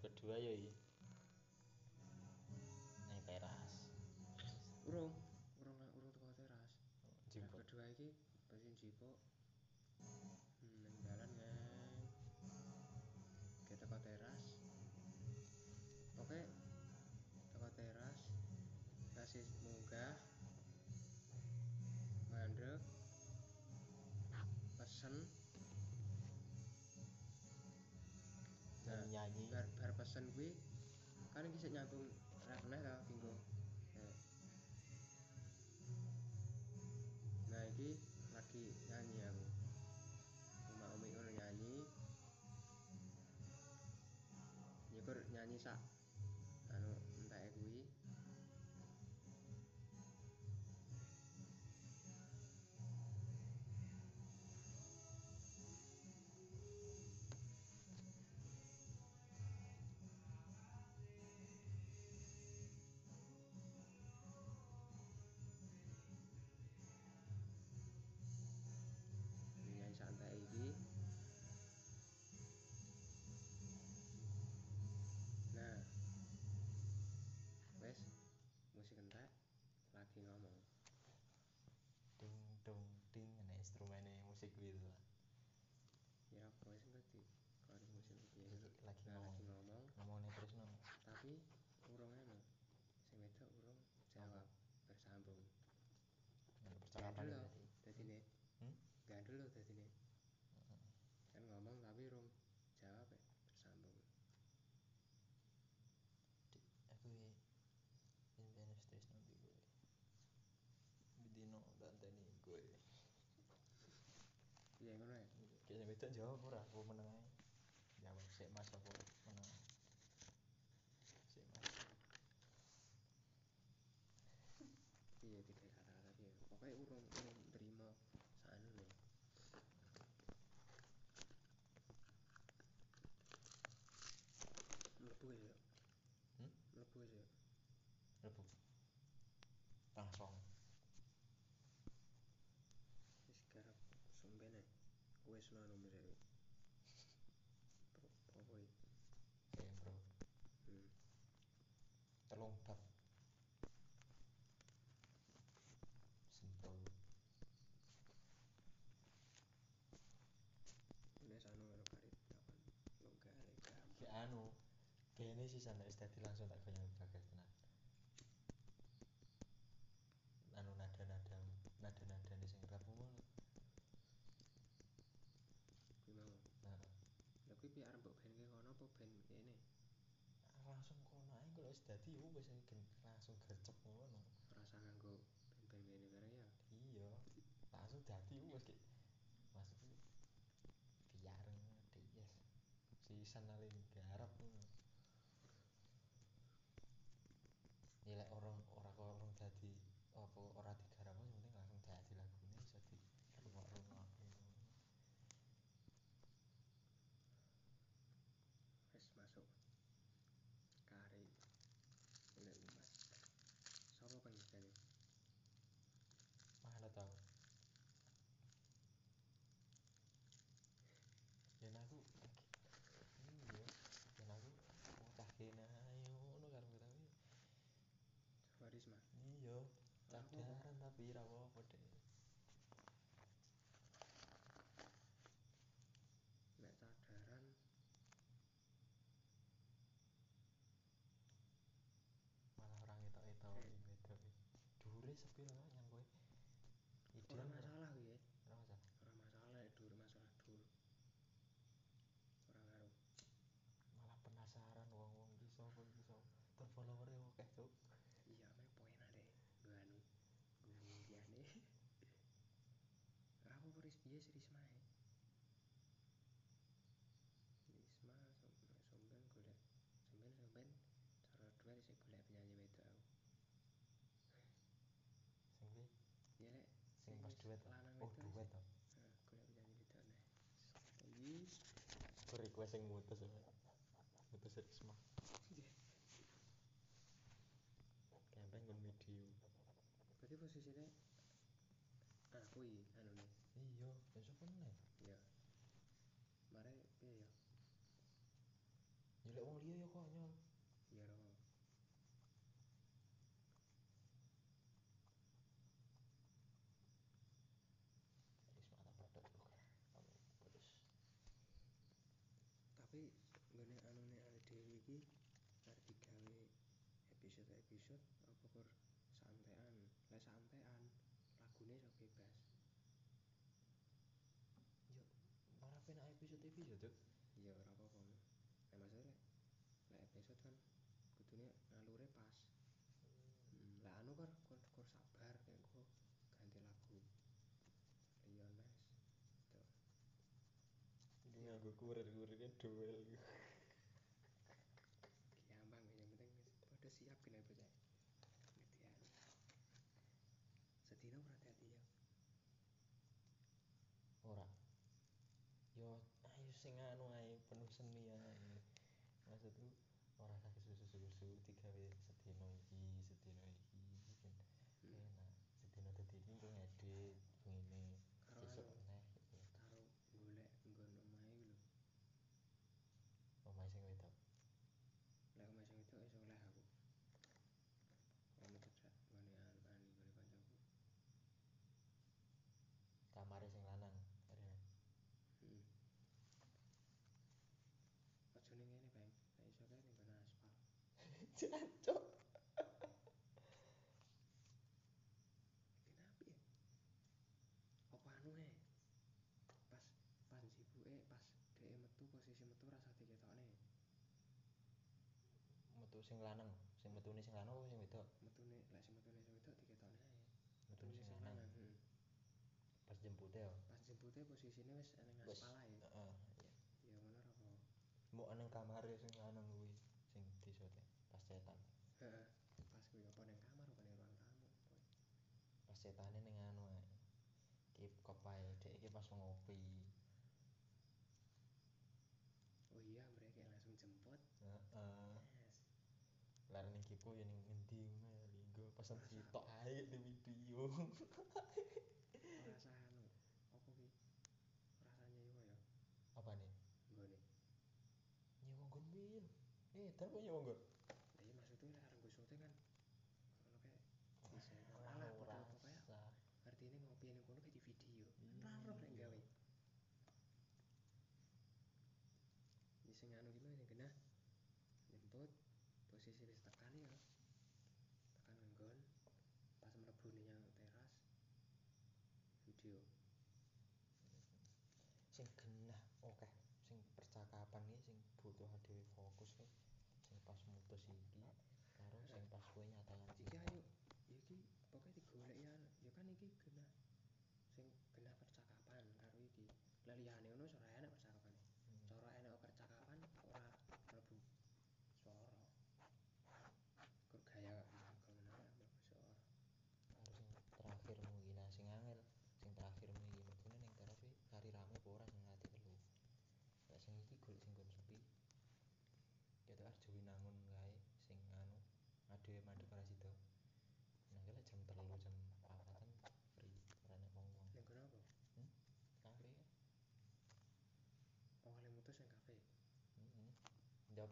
kedua ya iya. Nang teras urung urung urung teko teras jemput kedua iki mesin jipuk hmm, nang dalan neng ke teko teras. Oke teko teras. Kasih munggah. Mandek pesen nyanyi bar bar pesen kuwi kan iki sik nyambung neh ta Bingo Nah. iki lagi nyanyi aku Uma Umi ngono nyanyi nyekur nyanyi sak musik gitu ya pokoknya sih berarti kalau musik itu ya lagi ngomong lagi ngomong ngomong terus nong tapi urungnya nih sing wedok urung jawab bersambung ya, percakapan dulu tadi nih hmm? gak dulu tadi nih kan ngomong tapi urung beda jawab ora aku meneng ae jawab sik mas apa meneng ae. sik mas iya tiga kata-kata piye pokoknya urung urung terima sanu nih mlebu ya Hmm? mlebu ya rebu langsung wis garap sumben ae wis no anu mrene apa iki kayak bro. Hmm. telung bab sentul wis anu karo karit kapan lo kayak anu. Sih sana langsung tak goyang bagas langsung kono. Ae kalau wis dadi wis langsung gercep ngono. Rasa nganggo ben-ben kene bareng ya? Iya. Langsung dadi wis kayak maksudnya biar yes. Sisan alin garap ngono mũbira Nek metatwaran malah orang itu itu itu dure sepi kan yang gue itu orang masalah gue eh. orang masalah. Orang masalah eh, itu duri masalah dure orang ngaruh. Malah penasaran wong wong di sopo di sopo terfollower ya oke tuh ora apa ris piye sih Risma e Risma som- somben golek. Somben somben. Cara dua sih golek penyanyi wedok aku. Sing kuwi ya lek. Sing pas duet lanang oh duet to? Nah, golek penyanyi wedok neh iki aku request sing mutus ya mutus Risma. Campaign ngon video berarti posisinya aku iki anu nih iya ya sapa meneh ya? Mare piye ya Ya lek wong liya ya konyol. iya ro. Tapi nggone anune awake dhewe iki arep digawe episode-episode apa kur santean? Lek santean lagune iso bebas penak episode TV ya, Cuk? Iya, ora apa-apa. Nek maksudnya nek episode kan kudune alure pas. Hmm. Lah anu kan kon kon sabar engko ganti lagu. Iya, Mas. Tuh. Ini aku kurir-kurirnya duel. Gitu. Sing anu ae penuh seni ae. Maksudku ora sakit susu-susu digawe sedina iki, sedina iki kan Hmm. enak. Sedina dadi iki engko ngedit ngene, Karo sesuk anu. neh gitu. karo golek nggon omahe iku lho Omahe sing wedok. lek omahe sing wedok iso oleh aku Kamu cedhak nggone anu ani nggone kancaku Kamare sing lanang. Arene. Hmm. Aja ning ngene, Bang. Nek iso kae ning nggon aspal. Jancuk. Kenapa ya? Apa anu e? Pas jibuke pas dhek metu posisi metu rasa diketokne. Metu sing lanang, sing metune sing lanang apa sing wedok? Metune lek sing metune sing wedok diketokne ae. Metune sing lanang. Pas jempute yo. Pas jempute posisine wis ning Wis. aspal ae. Heeh. Ya ngono apa. Mbok nang kamare sing lanang kuwi sing disote pas cetan. Heeh. Pas kuwi apa ning kamar apa ning ruang tamu. Pas cetane ning anu ae. Kip kop ae dek iki pas ngopi. Oh iya, mereka langsung jemput. Heeh. Yes. Lah ning kipo ya ning endi ngono linggo pesen sitok ae di video. Rasa anu. Apa ki? Rasanya iku ya Apa nih? nggone. Nyewa nggon wil. Eh, kok nyewa nggon? Nggo syuting kan ngono kae bisa Alah, padha pokoke usah. artine ngopi ning kono kayak di video. Iya. Ora roh lek gawe. Iki sing anu gimana sing genah jemput posisi wis tekan ya. Tekan nggon pas mlebu ning teras video. Sing genah oke. Sing percakapan iki sing butuh dhewe fokus ki. Sing pas mutus iki karo sing pas kowe nyatakan Iki ayo iki pokoknya digolek ya ya kan iki genah sing genah percakapan karo iki. Lah liyane ngono ora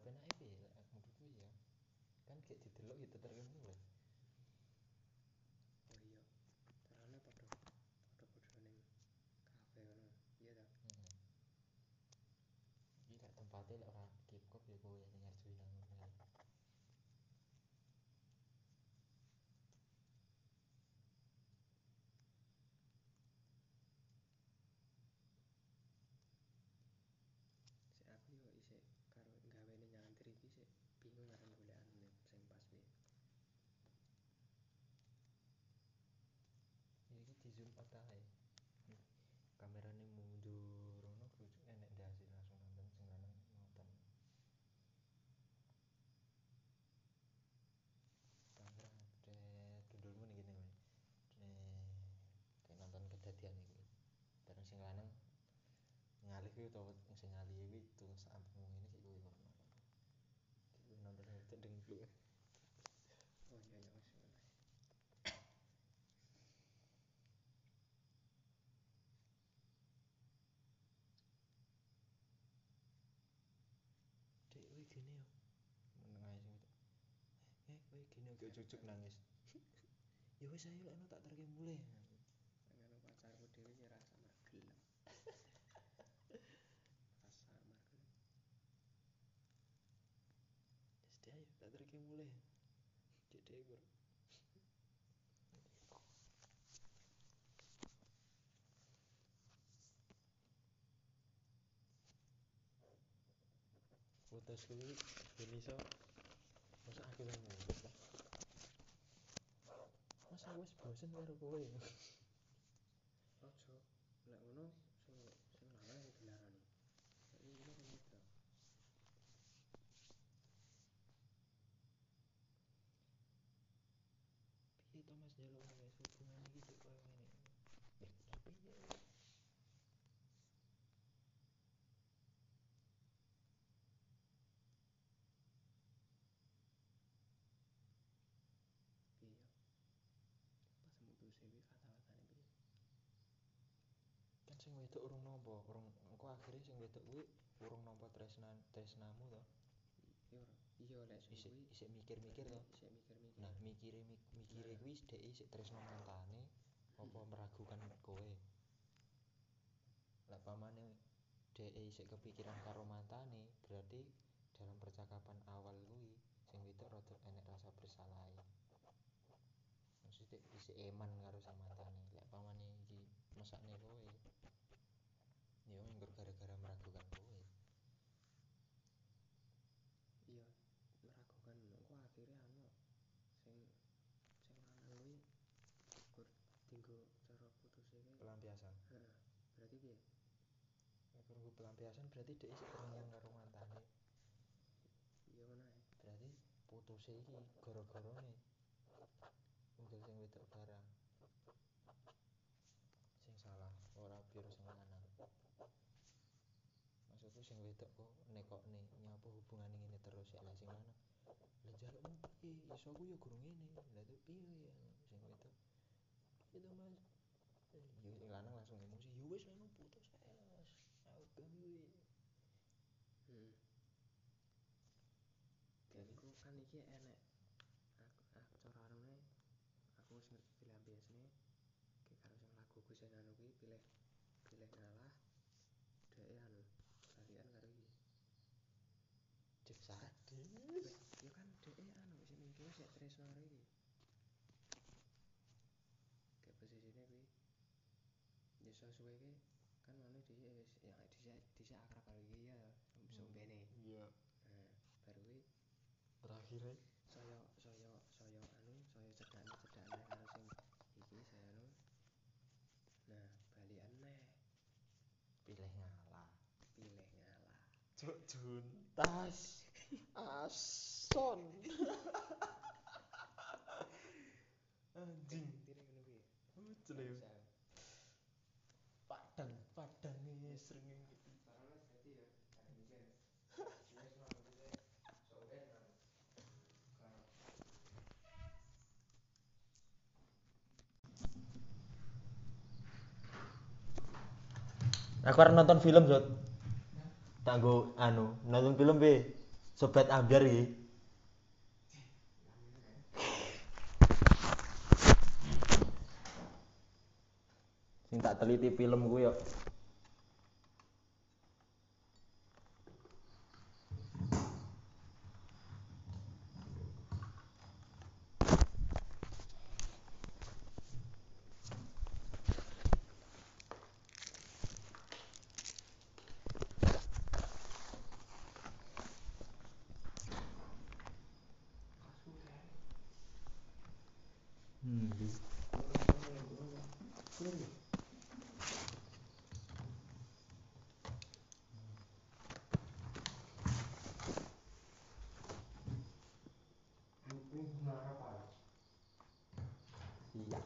penake piye lek menurutku ya kan gek didelok ya terkenal lho Oh iya. Carane padha padha-padha ning kafe ngono. Iya ta? heeh iki lek tempate lek ora keep kop ya kowe sing arep Winangun kae Sik aku yo isih karo gawene nyantri iki sik bingung arep golek anune sing pas piye. Ya iki di zoom out ae. Nih, Kamerane mundur ngono kudu enek ndase langsung nonton sing lanang nonton. Kamera update dulurmu ning kene kowe. Eh, kayak nonton kedadian iki. Bareng sing lanang ngalih kuwi utawa sing ngalih kuwi tuh sampungmu ngene sik kok nonton. Kowe nonton itu dengkluk. Oh iya ya wis. Dek kowe gene ae gini oke cucuk nangis ya wis ayo tak terke mulai ngono pacarku dhewe ki rasa margelem wis terke mulai. Cek dhewe putus kuwi masa aku lah mas aku wis bosen karo kowe njaluk wes hubungan iki cek koyo ngene eh piye piye yo pas mutuse kuwi kata-katane piye kan sing wedok urung nampa urung engko akhire sing wedok kuwi urung nampa tresnan tresnamu to. Yo iya lek isik isik mikir-mikir to. isik mikir-mikir. Nah mikire mik- mikire kuwi dhek isik tresno mantane apa meragukan kowe? Lek pamane dhek isik kepikiran karo mantane berarti dalam percakapan awal kuwi sing wedok rada enek rasa bersalahe maksudnya isik eman karo sing mantane lek pamane iki mesakne kowe ya engko gara-gara nek nggo pelampiasan berarti dhek isik terngiang karo mantane. Iya ngono berarti putuse iki gara-garane unggal sing wedok barang. Sing salah ora pure sing lanang. Maksudku sing wedok kok nekokne nyapa hubungane ngene terus lek sing lanang. Lah njalukmu piye iso ku ya guru ngene lah terus piye sing wedok? To mas sing lanang langsung emosi. Ya wis anu putus ae mas. Aku gak duwe heeh Genku kan iki enek aku, aku cara anune aku wis ngerti pelampiasane ki karo sing laguku sing anu kuwi pilih pilih ngalah. Dhek anu balikan karo iki. Cek sadis ya kan dhek anu sing kiwa sik tresno karo iki kayak posisine kuwi ya suwe ki kan anu dhisik wis ya dhisik dhisik akrab karo iki ya sumbene iya. Nah baru kuwi terakhire saya saya saya anu saya cedhakne cedhakne karo sing iki saya anu nah balikan neh pilih ngalah. Pilih ngalah. Cuk juntas. Ason. Anjing. intine ngono kuwi Bisa. padang padang srengenge barang wis dadi ya gak mikir wis ngono dhisik sok ben aku arep nonton film Zot tak nggo anu nonton film piye? Sobat ambyar iki. Sing tak teliti film kuwi kok hmm Lupin ngarep ae iya